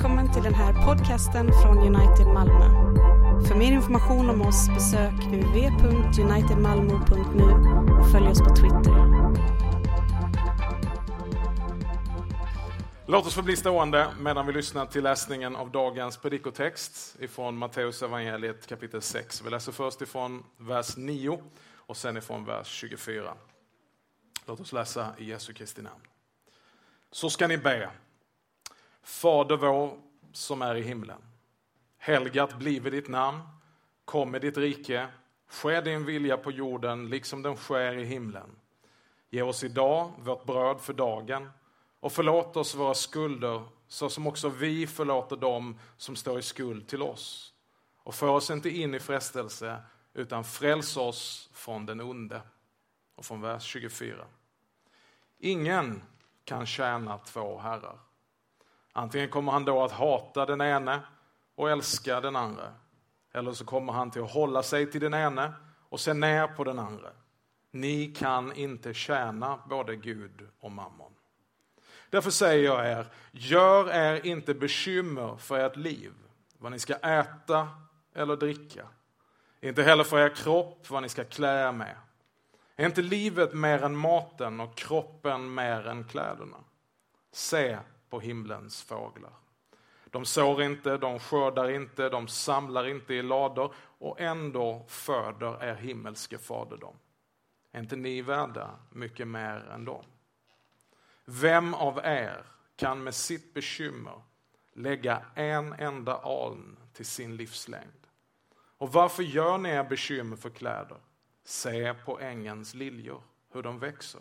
Välkommen till den här podcasten från United Malmö. För mer information om oss besök uv.unitedmalmo.nu och följ oss på Twitter. Låt oss få bli stående medan vi lyssnar till läsningen av dagens predikotext ifrån Matteus evangeliet kapitel 6. Vi läser först ifrån vers 9 och sen ifrån vers 24. Låt oss läsa i Jesu Kristi namn. Så ska ni be. Fader vår som är i himlen. Helgat blive ditt namn. Kom med ditt rike. Ske din vilja på jorden liksom den sker i himlen. Ge oss idag vårt bröd för dagen och förlåt oss våra skulder så som också vi förlåter dem som står i skuld till oss. Och för oss inte in i frestelse utan fräls oss från den onde. Och från vers 24. Ingen kan tjäna två herrar. Antingen kommer han då att hata den ene och älska den andra. Eller så kommer han till att hålla sig till den ene och se ner på den andra. Ni kan inte tjäna både Gud och mammon. Därför säger jag er, gör er inte bekymmer för ert liv, vad ni ska äta eller dricka. Inte heller för er kropp, vad ni ska klä er med. Är inte livet mer än maten och kroppen mer än kläderna? Se på himlens fåglar. De sår inte, de skördar inte, de samlar inte i lador och ändå föder er himmelske fader dem. Är inte ni värda mycket mer än dem? Vem av er kan med sitt bekymmer lägga en enda aln till sin livslängd? Och varför gör ni er bekymmer för kläder? Se på ängens liljor, hur de växer.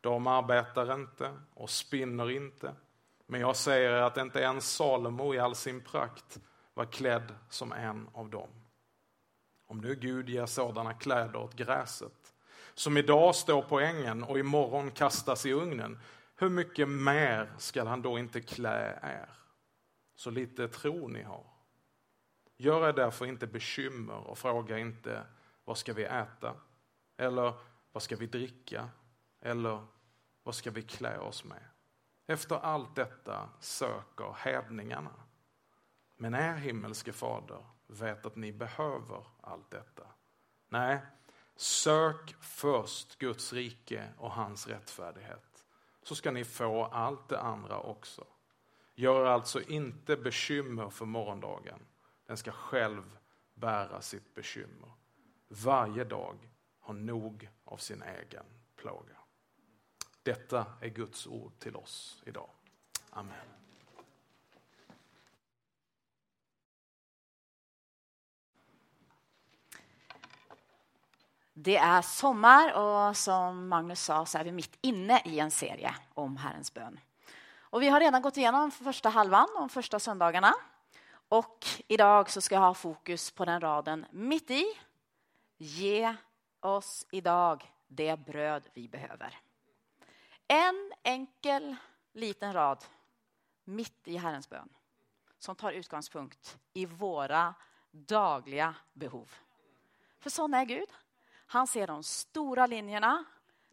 De arbetar inte och spinner inte. Men jag säger att inte ens Salomo i all sin prakt var klädd som en av dem. Om nu Gud ger sådana kläder åt gräset, som idag står på ängen och imorgon kastas i ugnen, hur mycket mer skall han då inte klä er? Så lite tro ni har. Gör er därför inte bekymmer och fråga inte vad ska vi äta? Eller vad ska vi dricka? Eller vad ska vi klä oss med? Efter allt detta söker hedningarna. Men er himmelske fader vet att ni behöver allt detta. Nej, sök först Guds rike och hans rättfärdighet så ska ni få allt det andra också. Gör alltså inte bekymmer för morgondagen. Den ska själv bära sitt bekymmer. Varje dag har nog av sin egen plåga. Detta är Guds ord till oss idag. Amen. Det är sommar och som Magnus sa så är vi mitt inne i en serie om Herrens bön. Och vi har redan gått igenom första halvan, de första söndagarna. Och idag så ska jag ha fokus på den raden mitt i. Ge oss idag det bröd vi behöver. En enkel liten rad mitt i Herrens bön som tar utgångspunkt i våra dagliga behov. För sån är Gud. Han ser de stora linjerna,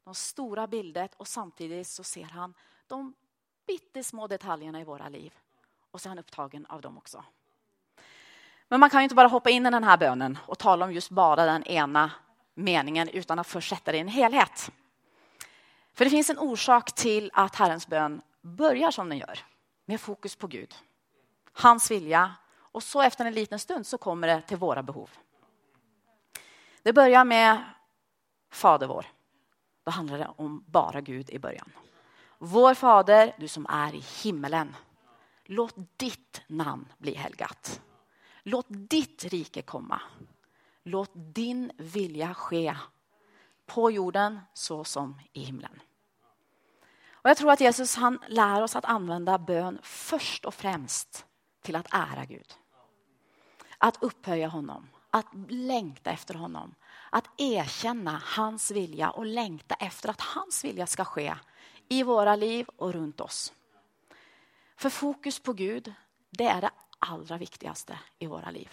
de stora bildet och samtidigt så ser han de pyttesmå detaljerna i våra liv. Och så är han upptagen av dem också. Men man kan ju inte bara hoppa in i den här bönen och tala om just bara den ena meningen utan att först sätta det i en helhet. För det finns en orsak till att Herrens bön börjar som den gör, med fokus på Gud, hans vilja och så efter en liten stund så kommer det till våra behov. Det börjar med Fader vår. Då handlar det om bara Gud i början. Vår Fader, du som är i himmelen. Låt ditt namn bli helgat. Låt ditt rike komma. Låt din vilja ske på jorden så som i himlen. Och jag tror att Jesus han lär oss att använda bön först och främst till att ära Gud. Att upphöja honom, att längta efter honom. Att erkänna hans vilja och längta efter att hans vilja ska ske i våra liv och runt oss. För fokus på Gud, det är det allra viktigaste i våra liv.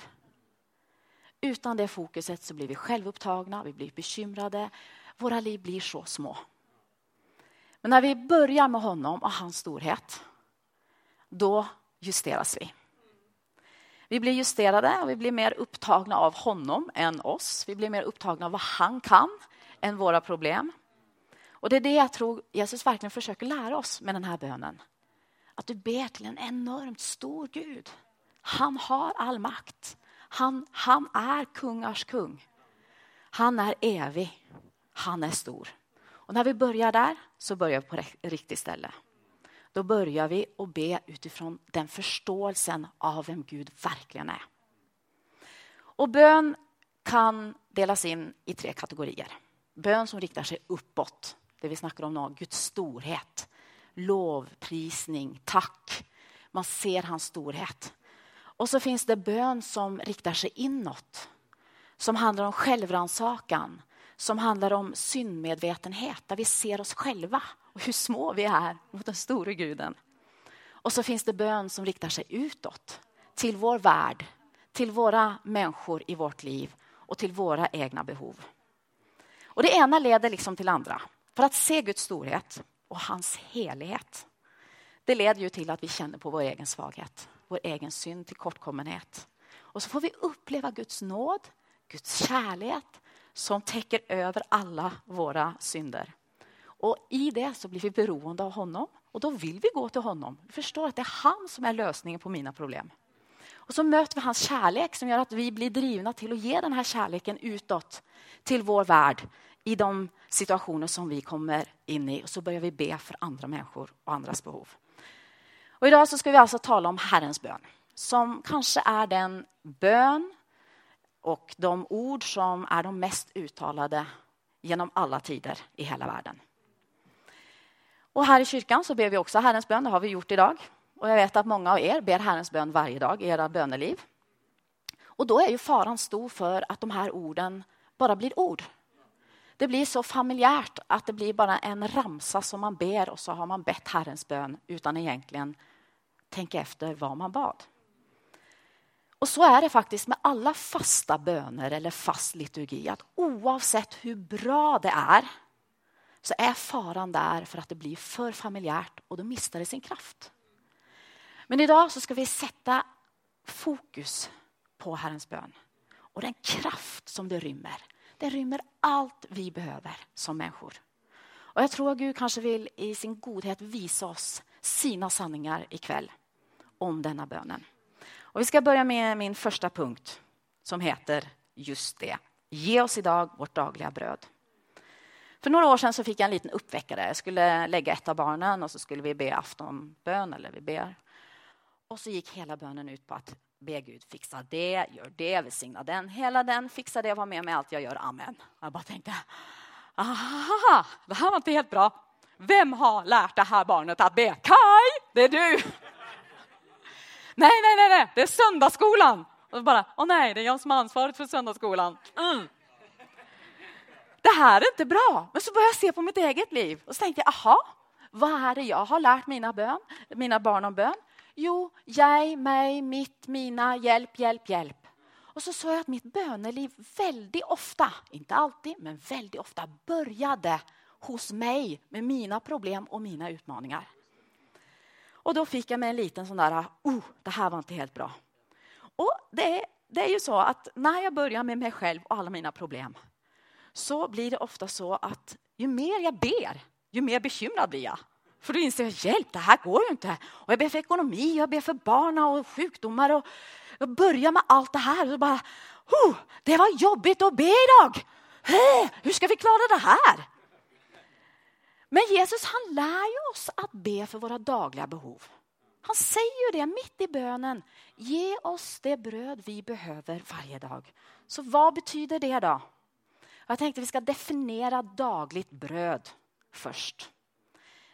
Utan det fokuset så blir vi självupptagna, vi blir bekymrade. Våra liv blir så små. Men när vi börjar med honom och hans storhet, då justeras vi. Vi blir justerade och vi blir mer upptagna av honom än oss. Vi blir mer upptagna av vad han kan än våra problem. Och Det är det jag tror Jesus verkligen försöker lära oss med den här bönen. Att du ber till en enormt stor Gud. Han har all makt. Han, han är kungars kung. Han är evig. Han är stor. Och när vi börjar där så börjar vi på riktigt ställe. Då börjar vi att be utifrån den förståelsen av vem Gud verkligen är. Och bön kan delas in i tre kategorier. Bön som riktar sig uppåt, det vi snackar om nu, Guds storhet. Lovprisning, tack. Man ser hans storhet. Och så finns det bön som riktar sig inåt. Som handlar om självrannsakan, som handlar om syndmedvetenhet, där vi ser oss själva och hur små vi är mot den store guden. Och så finns det bön som riktar sig utåt, till vår värld, till våra människor i vårt liv och till våra egna behov. Och Det ena leder liksom till andra. För att se Guds storhet och hans helighet, det leder ju till att vi känner på vår egen svaghet, vår egen synd, tillkortkommenhet. Och så får vi uppleva Guds nåd, Guds kärlek som täcker över alla våra synder. Och I det så blir vi beroende av honom och då vill vi gå till honom. Vi förstår att det är han som är lösningen på mina problem. Och så möter vi hans kärlek som gör att vi blir drivna till att ge den här kärleken utåt till vår värld i de situationer som vi kommer in i. Och så börjar vi be för andra människor och andras behov. Och idag så ska vi alltså tala om Herrens bön som kanske är den bön och de ord som är de mest uttalade genom alla tider i hela världen. Och här i kyrkan så ber vi också Herrens bön, det har vi gjort idag. Och jag vet att många av er ber Herrens bön varje dag i era böneliv. Och då är ju faran stor för att de här orden bara blir ord. Det blir så familjärt att det blir bara en ramsa som man ber och så har man bett Herrens bön utan egentligen tänka efter vad man bad. Och så är det faktiskt med alla fasta böner eller fast liturgi. Att oavsett hur bra det är så är faran där för att det blir för familjärt och då mister det sin kraft. Men idag så ska vi sätta fokus på Herrens bön och den kraft som det rymmer. Det rymmer allt vi behöver som människor. Och jag tror att Gud kanske vill i sin godhet visa oss sina sanningar ikväll om denna bönen. Och vi ska börja med min första punkt som heter just det. Ge oss idag vårt dagliga bröd. För några år sedan så fick jag en liten uppväckare. Jag skulle lägga ett av barnen och så skulle vi be aftonbön, eller vi ber. Och så gick hela bönen ut på att be Gud fixa det, gör det, välsigna den, hela den, fixa det, var med med allt jag gör, amen. Jag bara tänkte, aha, det här var inte helt bra. Vem har lärt det här barnet att be? Kai, det är du! Nej, nej, nej, nej, det är söndagsskolan. Och bara, åh nej, det är jag som har ansvaret för söndagsskolan. Mm det här är inte bra. Men så började jag se på mitt eget liv och så tänkte jag, aha, vad är det jag har lärt mina, bön, mina barn om bön? Jo, jag, mig, mitt, mina, hjälp, hjälp, hjälp. Och så såg jag att mitt böneliv väldigt ofta, inte alltid, men väldigt ofta började hos mig med mina problem och mina utmaningar. Och då fick jag mig en liten sån där, oh, det här var inte helt bra. Och det, det är ju så att när jag börjar med mig själv och alla mina problem så blir det ofta så att ju mer jag ber, ju mer bekymrad blir jag. För då inser jag, hjälp, det här går ju inte. Och jag ber för ekonomi, jag ber för barn och sjukdomar och jag börjar med allt det här. Och bara, oh, det var jobbigt att be idag. Hey, hur ska vi klara det här? Men Jesus han lär ju oss att be för våra dagliga behov. Han säger ju det mitt i bönen. Ge oss det bröd vi behöver varje dag. Så vad betyder det då? Jag tänkte vi ska definiera dagligt bröd först.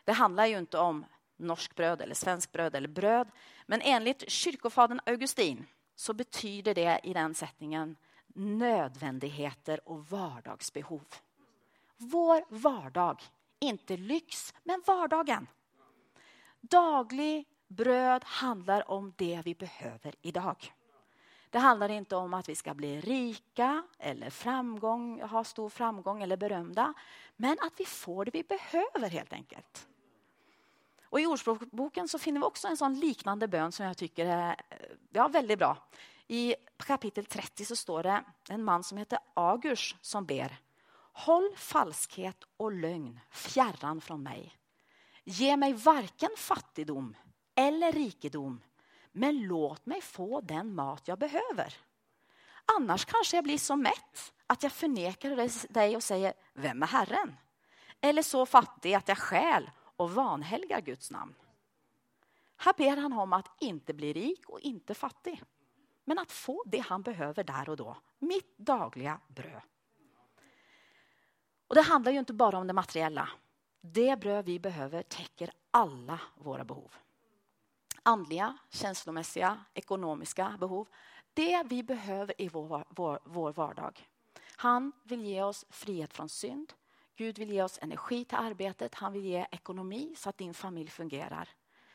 Det handlar ju inte om norsk bröd eller svensk bröd eller bröd. Men enligt kyrkofadern Augustin så betyder det i den sättningen nödvändigheter och vardagsbehov. Vår vardag, inte lyx, men vardagen. Daglig bröd handlar om det vi behöver idag. Det handlar inte om att vi ska bli rika eller framgång, ha stor framgång eller berömda. Men att vi får det vi behöver helt enkelt. Och I Ordspråksboken så finner vi också en sån liknande bön som jag tycker är ja, väldigt bra. I kapitel 30 så står det en man som heter Agurs som ber. Håll falskhet och lögn fjärran från mig. Ge mig varken fattigdom eller rikedom, men låt mig få den mat jag behöver. Annars kanske jag blir så mätt att jag förnekar dig och säger, vem är Herren? Eller så fattig att jag skäl och vanhelgar Guds namn. Här ber han om att inte bli rik och inte fattig, men att få det han behöver där och då, mitt dagliga bröd. Och Det handlar ju inte bara om det materiella. Det bröd vi behöver täcker alla våra behov. Andliga, känslomässiga, ekonomiska behov. Det vi behöver i vår, vår, vår vardag. Han vill ge oss frihet från synd. Gud vill ge oss energi till arbetet. Han vill ge ekonomi så att din familj fungerar.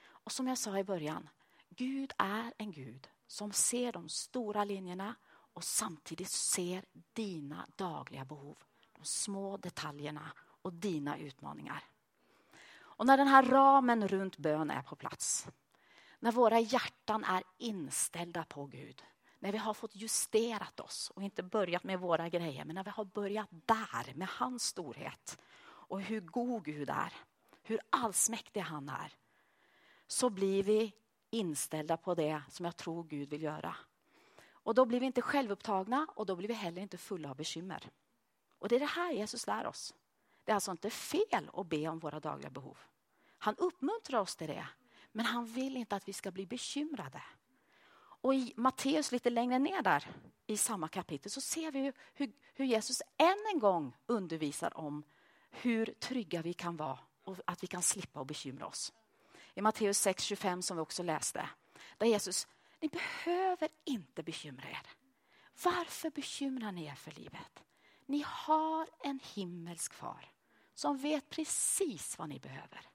Och som jag sa i början, Gud är en Gud som ser de stora linjerna och samtidigt ser dina dagliga behov. De små detaljerna och dina utmaningar. Och när den här ramen runt bön är på plats, när våra hjärtan är inställda på Gud, när vi har fått justerat oss och inte börjat med våra grejer, men när vi har börjat där med hans storhet och hur god Gud är, hur allsmäktig han är, så blir vi inställda på det som jag tror Gud vill göra. Och då blir vi inte självupptagna och då blir vi heller inte fulla av bekymmer. Och det är det här Jesus lär oss. Det är alltså inte fel att be om våra dagliga behov. Han uppmuntrar oss till det, men han vill inte att vi ska bli bekymrade. Och i Matteus lite längre ner där i samma kapitel så ser vi hur, hur Jesus än en gång undervisar om hur trygga vi kan vara och att vi kan slippa att bekymra oss. I Matteus 6.25 som vi också läste, där Jesus, ni behöver inte bekymra er. Varför bekymrar ni er för livet? Ni har en himmelsk far som vet precis vad ni behöver.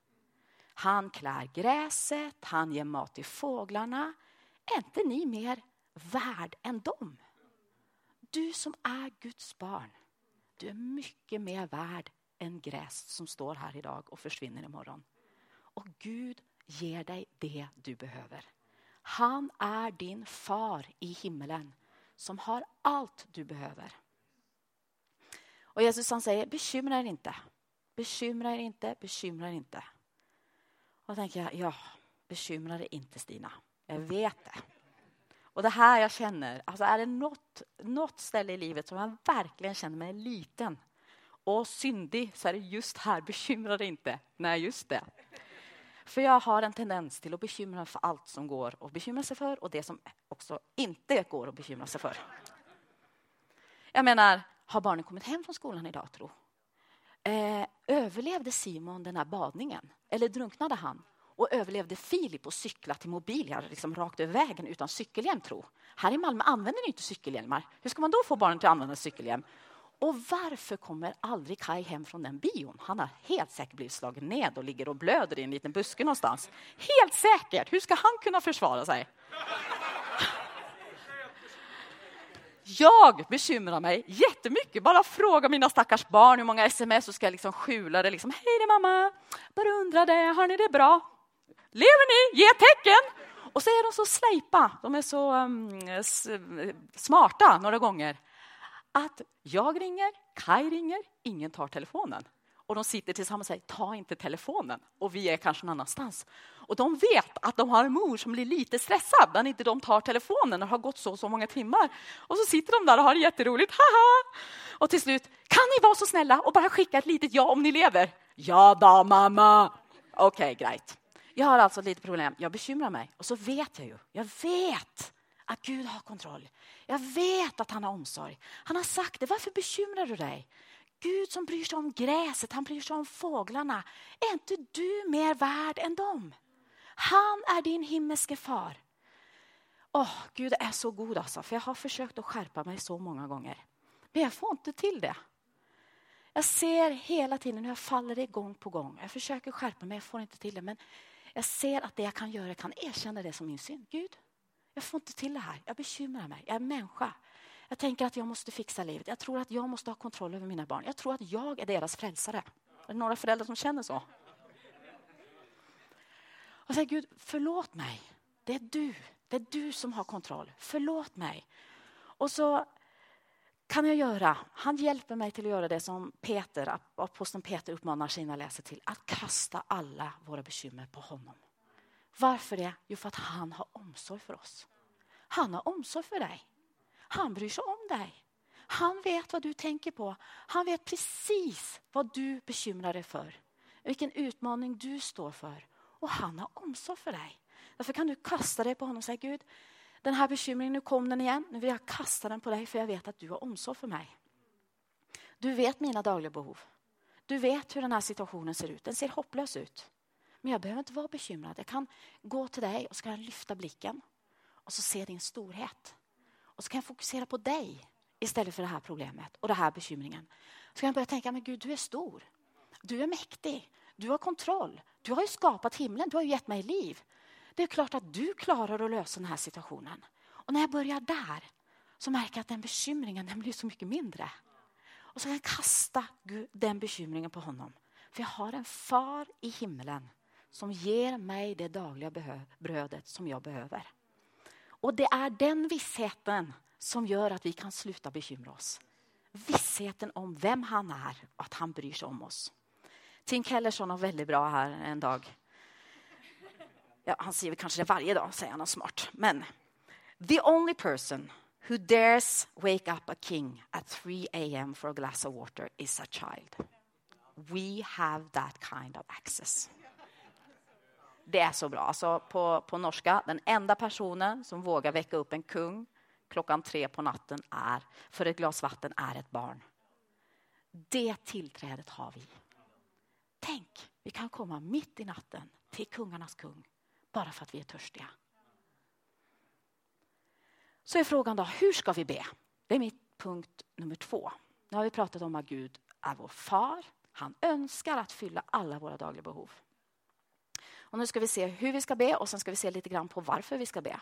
Han klär gräset, han ger mat till fåglarna. Är inte ni mer värd än dem? Du som är Guds barn, du är mycket mer värd än gräs som står här idag och försvinner imorgon. Och Gud ger dig det du behöver. Han är din far i himmelen som har allt du behöver. Och Jesus han säger, bekymra er inte. Bekymra er inte, bekymra er inte. Och då tänker jag, ja, bekymra dig inte Stina. Jag vet det. Och det här jag känner, alltså är det något, något ställe i livet som jag verkligen känner mig liten och syndig så är det just här, bekymra dig inte. Nej, just det. För jag har en tendens till att bekymra mig för allt som går att bekymra sig för och det som också inte går att bekymra sig för. Jag menar, har barnen kommit hem från skolan idag, tro? Eh, överlevde Simon den här badningen? Eller drunknade han? Och överlevde Filip och cykla till Mobilia liksom rakt över vägen utan cykelhjälm, tro? Här i Malmö använder ni inte cykelhjälmar. Hur ska man då få barnen till att använda cykelhjälm? Och varför kommer aldrig Kai hem från den bion? Han har helt säkert blivit slagen ned och ligger och blöder i en liten buske någonstans. Helt säkert! Hur ska han kunna försvara sig? Jag bekymrar mig jättemycket. Bara fråga mina stackars barn hur många sms så ska jag liksom skjula det. Liksom, Hej det mamma, bara undrade, har ni det bra? Lever ni? Ge tecken! Och så är de så slejpa, de är så um, smarta några gånger att jag ringer, Kai ringer, ingen tar telefonen. Och de sitter tillsammans och säger ta inte telefonen. Och vi är kanske någon annanstans. Och de vet att de har en mor som blir lite stressad när inte de tar telefonen och har gått så så många timmar. Och så sitter de där och har det jätteroligt. Haha! Och till slut, kan ni vara så snälla och bara skicka ett litet ja om ni lever? Ja då mamma! Okej, okay, grejt. Jag har alltså lite problem. Jag bekymrar mig. Och så vet jag ju, jag vet att Gud har kontroll. Jag vet att han har omsorg. Han har sagt det. Varför bekymrar du dig? Gud som bryr sig om gräset, han bryr sig om fåglarna. Är inte du mer värd än dem? Han är din himmelske far. Åh, oh, Gud är så god alltså, för jag har försökt att skärpa mig så många gånger. Men jag får inte till det. Jag ser hela tiden hur jag faller igång på gång. Jag försöker skärpa mig, jag får inte till det. Men jag ser att det jag kan göra, jag kan erkänna det som min synd. Gud, jag får inte till det här. Jag bekymrar mig. Jag är människa. Jag tänker att jag måste fixa livet. Jag tror att jag måste ha kontroll över mina barn. Jag tror att jag är deras frälsare. Är det några föräldrar som känner så? Och säger, Gud, förlåt mig. Det är du. Det är du som har kontroll. Förlåt mig. Och så kan jag göra, han hjälper mig till att göra det som Peter, aposteln Peter uppmanar sina läsare till. Att kasta alla våra bekymmer på honom. Varför det? Jo, för att han har omsorg för oss. Han har omsorg för dig. Han bryr sig om dig. Han vet vad du tänker på. Han vet precis vad du bekymrar dig för. Vilken utmaning du står för. Och han har omsorg för dig. Därför kan du kasta dig på honom och säga Gud, den här bekymringen, nu kom den igen. Nu vill jag kasta den på dig för jag vet att du har omsorg för mig. Du vet mina dagliga behov. Du vet hur den här situationen ser ut. Den ser hopplös ut. Men jag behöver inte vara bekymrad. Jag kan gå till dig och så kan jag lyfta blicken och så se din storhet. Och så kan jag fokusera på dig istället för det här problemet och den här bekymringen. Så kan jag börja tänka, men Gud du är stor. Du är mäktig. Du har kontroll. Du har ju skapat himlen. Du har gett mig liv. Det är klart att du klarar att lösa den här situationen. Och när jag börjar där så märker jag att den bekymringen den blir så mycket mindre. Och så kan jag kasta den bekymringen på honom. För jag har en far i himlen som ger mig det dagliga brödet som jag behöver. Och det är den vissheten som gör att vi kan sluta bekymra oss. Vissheten om vem han är och att han bryr sig om oss. Tim Keller sa något väldigt bra här en dag. Ja, han säger kanske det varje dag, säger han smart. Men the only person who dares wake up a king at 3 a.m. for a glass of water is a child. We have that kind of access. Det är så bra. Alltså på, på norska, den enda personen som vågar väcka upp en kung klockan tre på natten är, för ett glas vatten är ett barn. Det tillträdet har vi. Tänk, vi kan komma mitt i natten till kungarnas kung bara för att vi är törstiga. Så är frågan då, hur ska vi be? Det är mitt punkt nummer två. Nu har vi pratat om att Gud är vår far. Han önskar att fylla alla våra dagliga behov. Och nu ska vi se hur vi ska be och sen ska vi se lite grann på varför vi ska be.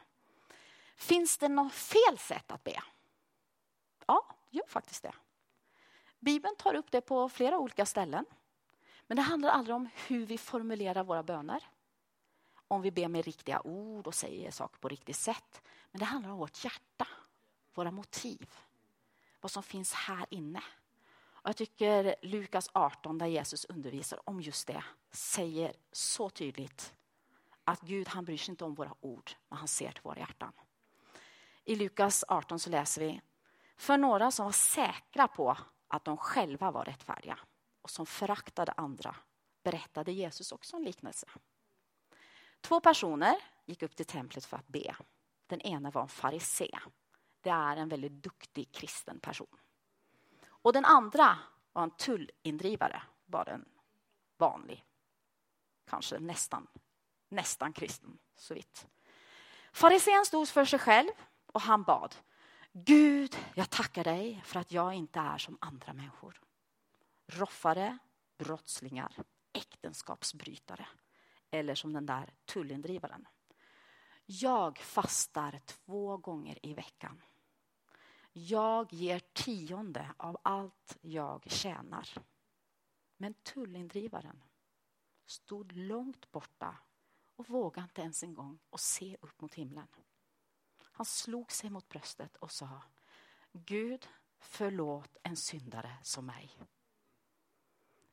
Finns det något fel sätt att be? Ja, gör faktiskt det. Bibeln tar upp det på flera olika ställen. Men det handlar aldrig om hur vi formulerar våra böner. Om vi ber med riktiga ord och säger saker på riktigt sätt. Men det handlar om vårt hjärta, våra motiv. Vad som finns här inne. Och jag tycker Lukas 18, där Jesus undervisar om just det, säger så tydligt att Gud han bryr sig inte om våra ord, men han ser till våra hjärtan. I Lukas 18 så läser vi, för några som var säkra på att de själva var rättfärdiga och som föraktade andra berättade Jesus också en liknelse. Två personer gick upp till templet för att be. Den ena var en farisé. Det är en väldigt duktig kristen person. Och den andra var en tullindrivare, bara en vanlig, kanske nästan, nästan kristen, så vitt. Farisén stod för sig själv och han bad. Gud, jag tackar dig för att jag inte är som andra människor. Roffare, brottslingar, äktenskapsbrytare eller som den där tullindrivaren. Jag fastar två gånger i veckan. Jag ger tionde av allt jag tjänar. Men tullindrivaren stod långt borta och vågade inte ens en gång att se upp mot himlen. Han slog sig mot bröstet och sa Gud, förlåt en syndare som mig.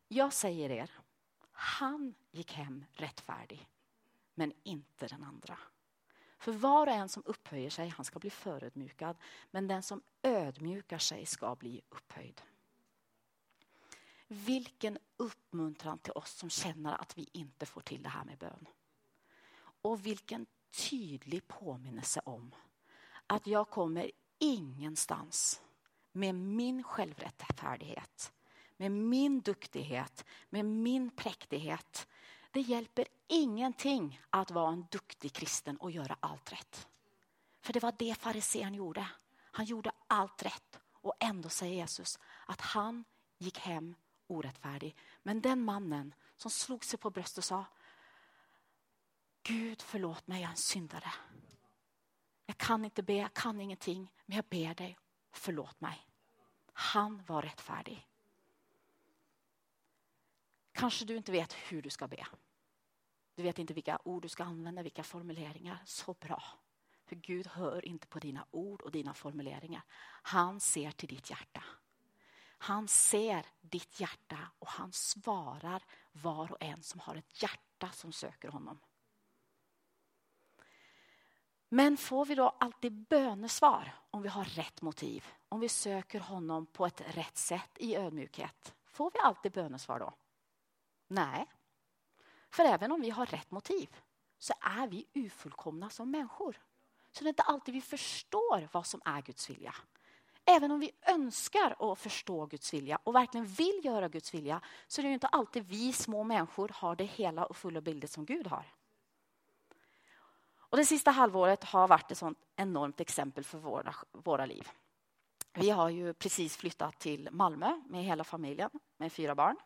Jag säger er, han gick hem rättfärdig, men inte den andra. För var och en som upphöjer sig, han ska bli förödmjukad, men den som ödmjukar sig ska bli upphöjd. Vilken uppmuntran till oss som känner att vi inte får till det här med bön. Och vilken tydlig påminnelse om att jag kommer ingenstans med min självrättfärdighet, med min duktighet, med min präktighet. Det hjälper ingenting att vara en duktig kristen och göra allt rätt. För det var det farisén gjorde. Han gjorde allt rätt och ändå säger Jesus att han gick hem orättfärdig. Men den mannen som slog sig på bröstet och sa Gud förlåt mig, jag är en syndare. Jag kan inte be, jag kan ingenting, men jag ber dig, förlåt mig. Han var rättfärdig. Kanske du inte vet hur du ska be. Du vet inte vilka ord du ska använda, vilka formuleringar. Så bra. För Gud hör inte på dina ord och dina formuleringar. Han ser till ditt hjärta. Han ser ditt hjärta och han svarar var och en som har ett hjärta som söker honom. Men får vi då alltid bönesvar om vi har rätt motiv? Om vi söker honom på ett rätt sätt i ödmjukhet? Får vi alltid bönesvar då? Nej. För även om vi har rätt motiv så är vi ofullkomna som människor. Så det är inte alltid vi förstår vad som är Guds vilja. Även om vi önskar att förstå Guds vilja och verkligen vill göra Guds vilja så är det inte alltid vi små människor har det hela och fulla bildet som Gud har. Och det sista halvåret har varit ett sånt enormt exempel för våra, våra liv. Vi har ju precis flyttat till Malmö med hela familjen med fyra barn.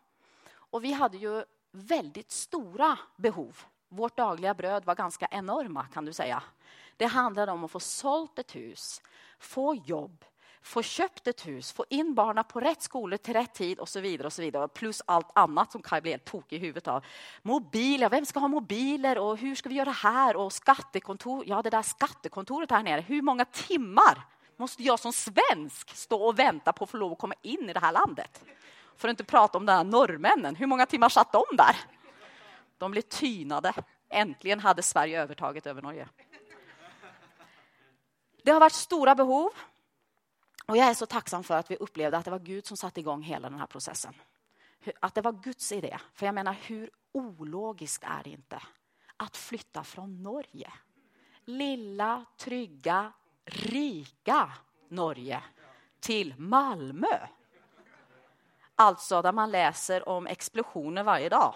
Och vi hade ju väldigt stora behov. Vårt dagliga bröd var ganska enorma kan du säga. Det handlade om att få sålt ett hus, få jobb, få köpt ett hus, få in barnen på rätt skolor till rätt tid och så vidare. och så vidare. Plus allt annat som Kaj blir helt tokig i huvudet av. Mobiler, vem ska ha mobiler och hur ska vi göra här? Och skattekontor, ja det där skattekontoret här nere, hur många timmar måste jag som svensk stå och vänta på att få lov att komma in i det här landet? För att inte prata om de här norrmännen, hur många timmar satt de där? De blev tynade. Äntligen hade Sverige övertaget över Norge. Det har varit stora behov. Och jag är så tacksam för att vi upplevde att det var Gud som satte igång hela den här processen. Att det var Guds idé. För jag menar, hur ologiskt är det inte att flytta från Norge? Lilla, trygga, rika Norge till Malmö. Alltså där man läser om explosioner varje dag.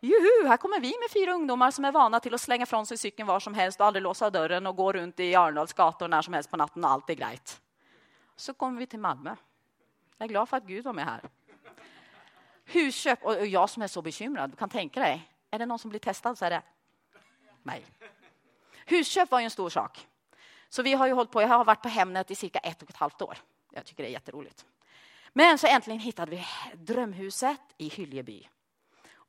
Juhu, här kommer vi med fyra ungdomar som är vana till att slänga från sig cykeln var som helst och aldrig låsa dörren och gå runt i Arendals gator när som helst på natten och allt är grejt. Så kommer vi till Malmö. Jag är glad för att Gud var med här. Husköp, och jag som är så bekymrad, du kan tänka dig, är det någon som blir testad så är det mig. Husköp var ju en stor sak. Så vi har ju hållit på, jag har varit på Hemnet i cirka ett och ett halvt år. Jag tycker det är jätteroligt. Men så äntligen hittade vi drömhuset i Hyljeby.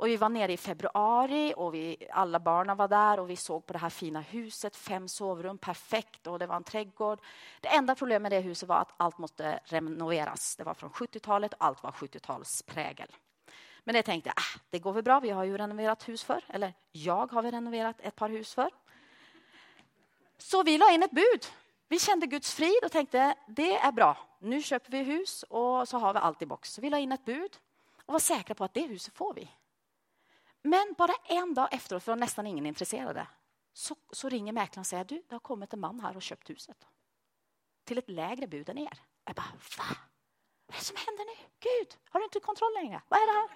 Och vi var nere i februari och vi, alla barnen var där och vi såg på det här fina huset, fem sovrum, perfekt och det var en trädgård. Det enda problemet med det huset var att allt måste renoveras. Det var från 70-talet och allt var 70-talsprägel. Men det tänkte jag, ah, det går väl bra, vi har ju renoverat hus för eller jag har väl renoverat ett par hus för. Så vi la in ett bud. Vi kände Guds frid och tänkte, det är bra, nu köper vi hus och så har vi allt i box. Så vi la in ett bud och var säkra på att det huset får vi. Men bara en dag efteråt, för nästan ingen intresserade, så, så ringer mäklaren och säger du, det har kommit en man här och köpt huset. Till ett lägre bud än er. Jag bara, va? Vad är det som händer nu? Gud, har du inte kontroll längre? Vad är det här?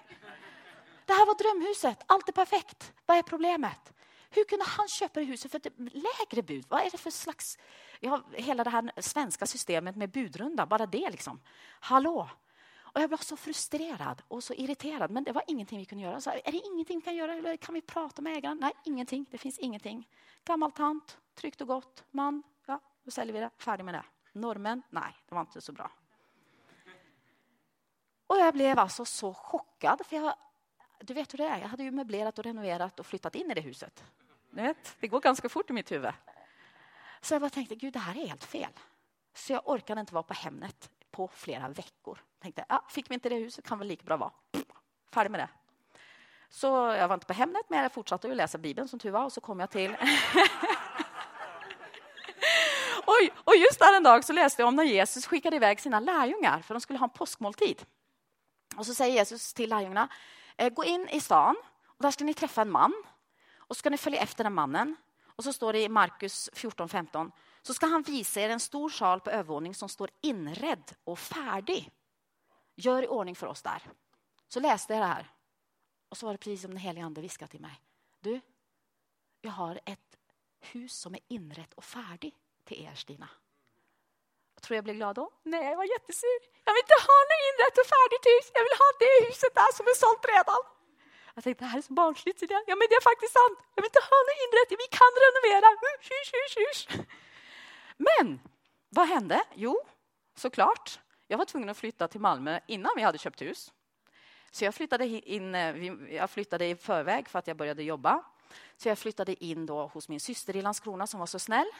Det här var drömhuset, allt är perfekt. Vad är problemet? Hur kunde han köpa det huset för ett lägre bud? Vad är det för slags... Ja, hela det här svenska systemet med budrunda, bara det liksom. Hallå, och jag blev så frustrerad och så irriterad, men det var ingenting vi kunde göra. Så, är det ingenting vi kan göra? Eller kan vi prata med ägaren? Nej, ingenting. Det finns ingenting. Gammal tant, tryggt och gott, man. Ja, då säljer vi det. Färdig med det. Normen? Nej, det var inte så bra. Och jag blev alltså så chockad, för jag, du vet hur det är. Jag hade ju möblerat och renoverat och flyttat in i det huset. Du vet, det går ganska fort i mitt huvud. Så jag bara tänkte, gud, det här är helt fel. Så jag orkade inte vara på Hemnet på flera veckor. Tänkte, ja, fick vi inte det huset kan väl lika bra vara. Färdig med det. Så jag var inte på Hemnet, men jag fortsatte att läsa Bibeln som tur var. Och så kom jag till... Oj, och just där en dag så läste jag om när Jesus skickade iväg sina lärjungar för de skulle ha en påskmåltid. Och så säger Jesus till lärjungarna, Eh, gå in i stan och där ska ni träffa en man och ska ni följa efter den mannen. Och så står det i Markus 14.15 så ska han visa er en stor sal på övervåning som står inredd och färdig. Gör i ordning för oss där. Så läste jag det här. Och så var det precis som den helige ande viskade till mig. Du, jag har ett hus som är inrett och färdigt till er, Stina. Tror jag blev glad då? Nej, jag var jättesur. Jag vill inte ha något inrett och färdigt hus. Jag vill ha det huset där som är sålt redan. Jag tänkte, det här är så barnsligt. Ja, men det är faktiskt sant. Jag vill inte ha något inrett. Vi kan renovera. Uh, hush, hush, hush. Men vad hände? Jo, såklart. Jag var tvungen att flytta till Malmö innan vi hade köpt hus. Så jag flyttade in, eh, jag flyttade i förväg för att jag började jobba. Så jag flyttade in då hos min syster i Landskrona som var så snäll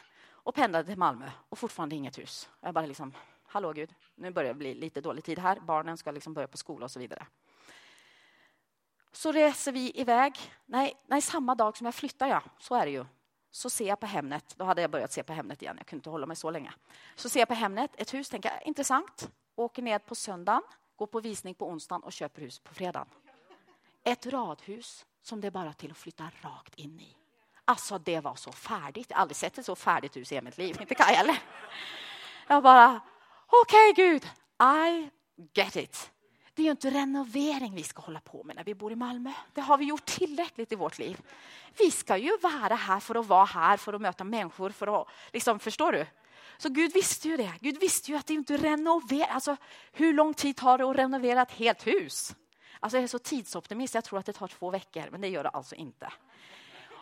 och pendlade till Malmö och fortfarande inget hus. Jag bara liksom, hallå Gud, nu börjar det bli lite dålig tid här. Barnen ska liksom börja på skola och så vidare. Så reser vi iväg. Nej, nej, samma dag som jag flyttar, ja, så är det ju. Så ser jag på Hemnet, då hade jag börjat se på Hemnet igen, jag kunde inte hålla mig så länge. Så ser jag på Hemnet ett hus, tänker jag, intressant. Åker ner på söndagen, går på visning på onsdagen och köper hus på fredagen. Ett radhus som det är bara till att flytta rakt in i. Alltså det var så färdigt. Jag har aldrig sett ett så färdigt hus i mitt liv. Inte Kaj heller. Jag bara, okej okay, Gud, I get it. Det är ju inte renovering vi ska hålla på med när vi bor i Malmö. Det har vi gjort tillräckligt i vårt liv. Vi ska ju vara här för att vara här, för att möta människor. För att, liksom, förstår du? Så Gud visste ju det. Gud visste ju att det inte renoverar. Alltså, hur lång tid tar det att renovera ett helt hus? Alltså, jag är så tidsoptimist. Jag tror att det tar två veckor, men det gör det alltså inte.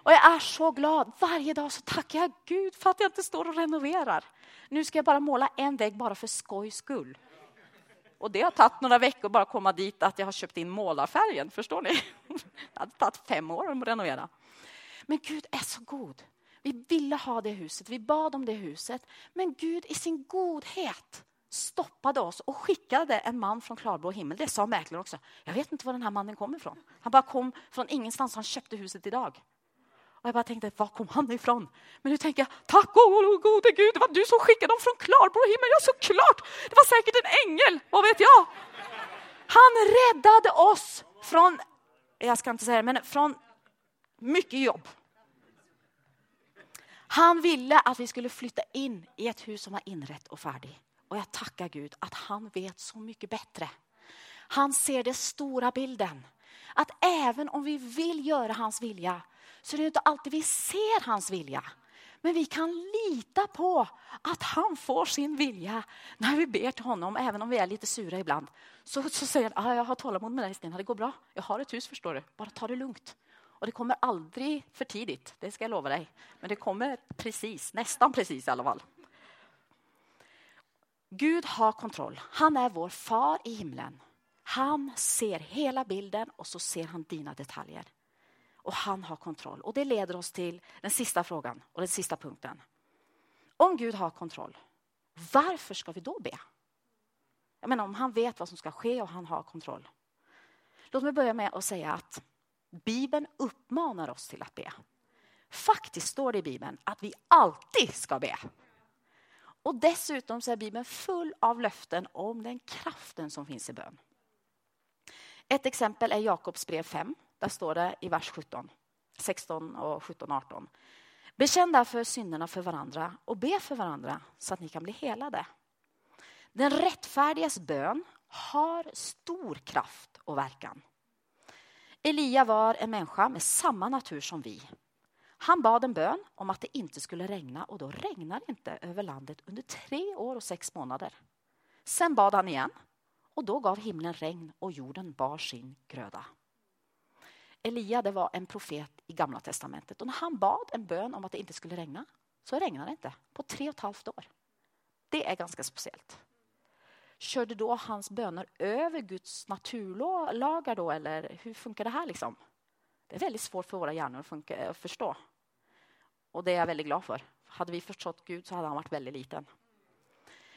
Och jag är så glad. Varje dag så tackar jag Gud för att jag inte står och renoverar. Nu ska jag bara måla en vägg bara för skojs skull. Och det har tagit några veckor bara komma dit att jag har köpt in målarfärgen. Förstår ni? Det hade tagit fem år att renovera. Men Gud är så god. Vi ville ha det huset, vi bad om det huset. Men Gud i sin godhet stoppade oss och skickade en man från klarblå himmel. Det sa mäklaren också. Jag vet inte var den här mannen kommer ifrån. Han bara kom från ingenstans. Han köpte huset idag. Och jag bara tänkte, var kom han ifrån? Men nu tänker jag, tack oh, gode Gud, det var du som skickade dem från klarblå himmel. Ja, såklart! Det var säkert en ängel, vad vet jag? Han räddade oss från, jag ska inte säga det, men från mycket jobb. Han ville att vi skulle flytta in i ett hus som var inrett och färdigt. Och jag tackar Gud att han vet så mycket bättre. Han ser den stora bilden. Att även om vi vill göra hans vilja så det är inte alltid vi ser hans vilja. Men vi kan lita på att han får sin vilja när vi ber till honom, även om vi är lite sura ibland. Så, så säger han, ah, jag har tålamod med dig Stina, det går bra. Jag har ett hus förstår du, bara ta det lugnt. Och det kommer aldrig för tidigt, det ska jag lova dig. Men det kommer precis, nästan precis i alla fall. Gud har kontroll. Han är vår far i himlen. Han ser hela bilden och så ser han dina detaljer och han har kontroll. Och Det leder oss till den sista frågan och den sista punkten. Om Gud har kontroll, varför ska vi då be? Jag menar, om han vet vad som ska ske och han har kontroll. Låt mig börja med att säga att Bibeln uppmanar oss till att be. Faktiskt står det i Bibeln att vi alltid ska be. Och dessutom så är Bibeln full av löften om den kraften som finns i bön. Ett exempel är Jakobs brev 5. Där står det i vers 17, 16 och 17 18. Bekänn därför synderna för varandra och be för varandra så att ni kan bli helade. Den rättfärdigas bön har stor kraft och verkan. Elia var en människa med samma natur som vi. Han bad en bön om att det inte skulle regna och då regnade det inte över landet under tre år och sex månader. Sen bad han igen och då gav himlen regn och jorden bar sin gröda. Elia det var en profet i Gamla testamentet. Och när han bad en bön om att det inte skulle regna så regnade det inte på tre och ett halvt år. Det är ganska speciellt. Körde då hans böner över Guds naturlagar då eller hur funkar det här liksom? Det är väldigt svårt för våra hjärnor att, funka, att förstå. Och det är jag väldigt glad för. Hade vi förstått Gud så hade han varit väldigt liten.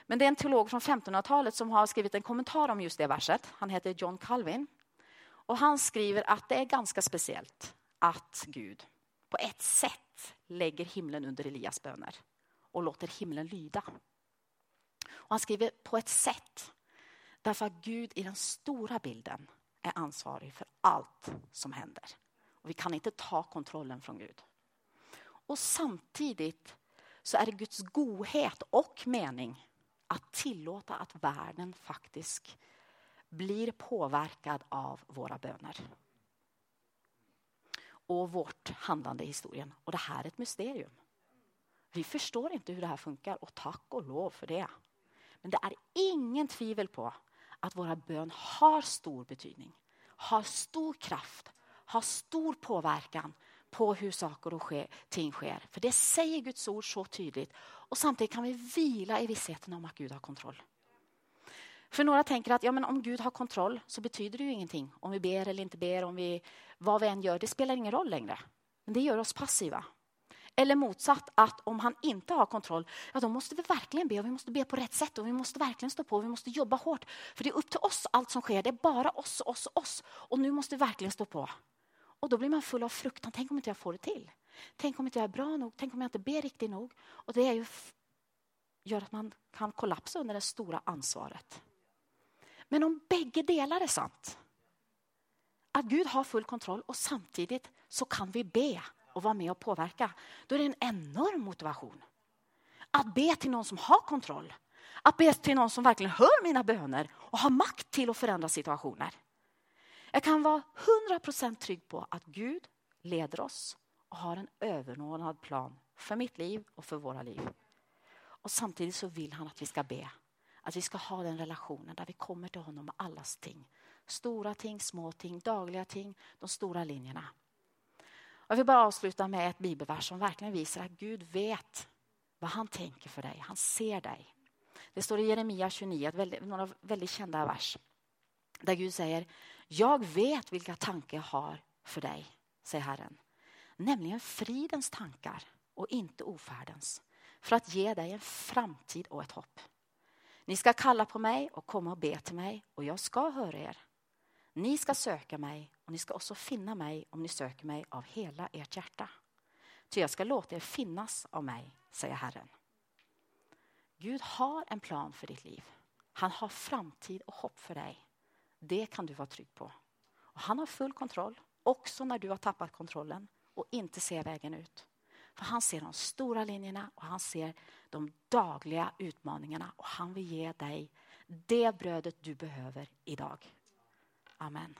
Men det är en teolog från 1500-talet som har skrivit en kommentar om just det verset. Han heter John Calvin. Och han skriver att det är ganska speciellt att Gud på ett sätt lägger himlen under Elias böner och låter himlen lyda. Och han skriver på ett sätt därför att Gud i den stora bilden är ansvarig för allt som händer. Och vi kan inte ta kontrollen från Gud. Och samtidigt så är det Guds godhet och mening att tillåta att världen faktiskt blir påverkad av våra böner. Och vårt handlande i historien. Och det här är ett mysterium. Vi förstår inte hur det här funkar och tack och lov för det. Men det är ingen tvivel på att våra bön har stor betydning, har stor kraft, har stor påverkan på hur saker och ting sker. För det säger Guds ord så tydligt. Och samtidigt kan vi vila i vissheten om att Gud har kontroll. För några tänker att ja, men om Gud har kontroll så betyder det ju ingenting. Om vi ber eller inte ber, om vi, vad vi än gör, det spelar ingen roll längre. Men det gör oss passiva. Eller motsatt, att om han inte har kontroll, ja, då måste vi verkligen be och vi måste be på rätt sätt och vi måste verkligen stå på, och vi måste jobba hårt. För det är upp till oss allt som sker, det är bara oss, oss, oss. Och nu måste vi verkligen stå på. Och då blir man full av fruktan, tänk om inte jag får det till. Tänk om inte jag är bra nog, tänk om jag inte ber riktigt nog. Och det är ju, gör att man kan kollapsa under det stora ansvaret. Men om bägge delar är sant, att Gud har full kontroll och samtidigt så kan vi be och vara med och påverka, då är det en enorm motivation. Att be till någon som har kontroll, att be till någon som verkligen hör mina böner och har makt till att förändra situationer. Jag kan vara 100% trygg på att Gud leder oss och har en överordnad plan för mitt liv och för våra liv. Och samtidigt så vill han att vi ska be. Att vi ska ha den relationen där vi kommer till honom med allas ting. Stora ting, små ting, dagliga ting, de stora linjerna. Jag vill bara avsluta med ett bibelvers som verkligen visar att Gud vet vad han tänker för dig. Han ser dig. Det står i Jeremia 29, väldigt, några väldigt kända vers. Där Gud säger, jag vet vilka tankar jag har för dig, säger Herren. Nämligen fridens tankar och inte ofärdens. För att ge dig en framtid och ett hopp. Ni ska kalla på mig och komma och be till mig och jag ska höra er. Ni ska söka mig och ni ska också finna mig om ni söker mig av hela ert hjärta. Ty jag ska låta er finnas av mig, säger Herren. Gud har en plan för ditt liv. Han har framtid och hopp för dig. Det kan du vara trygg på. Och han har full kontroll, också när du har tappat kontrollen och inte ser vägen ut. För han ser de stora linjerna och han ser de dagliga utmaningarna och han vill ge dig det brödet du behöver idag. Amen.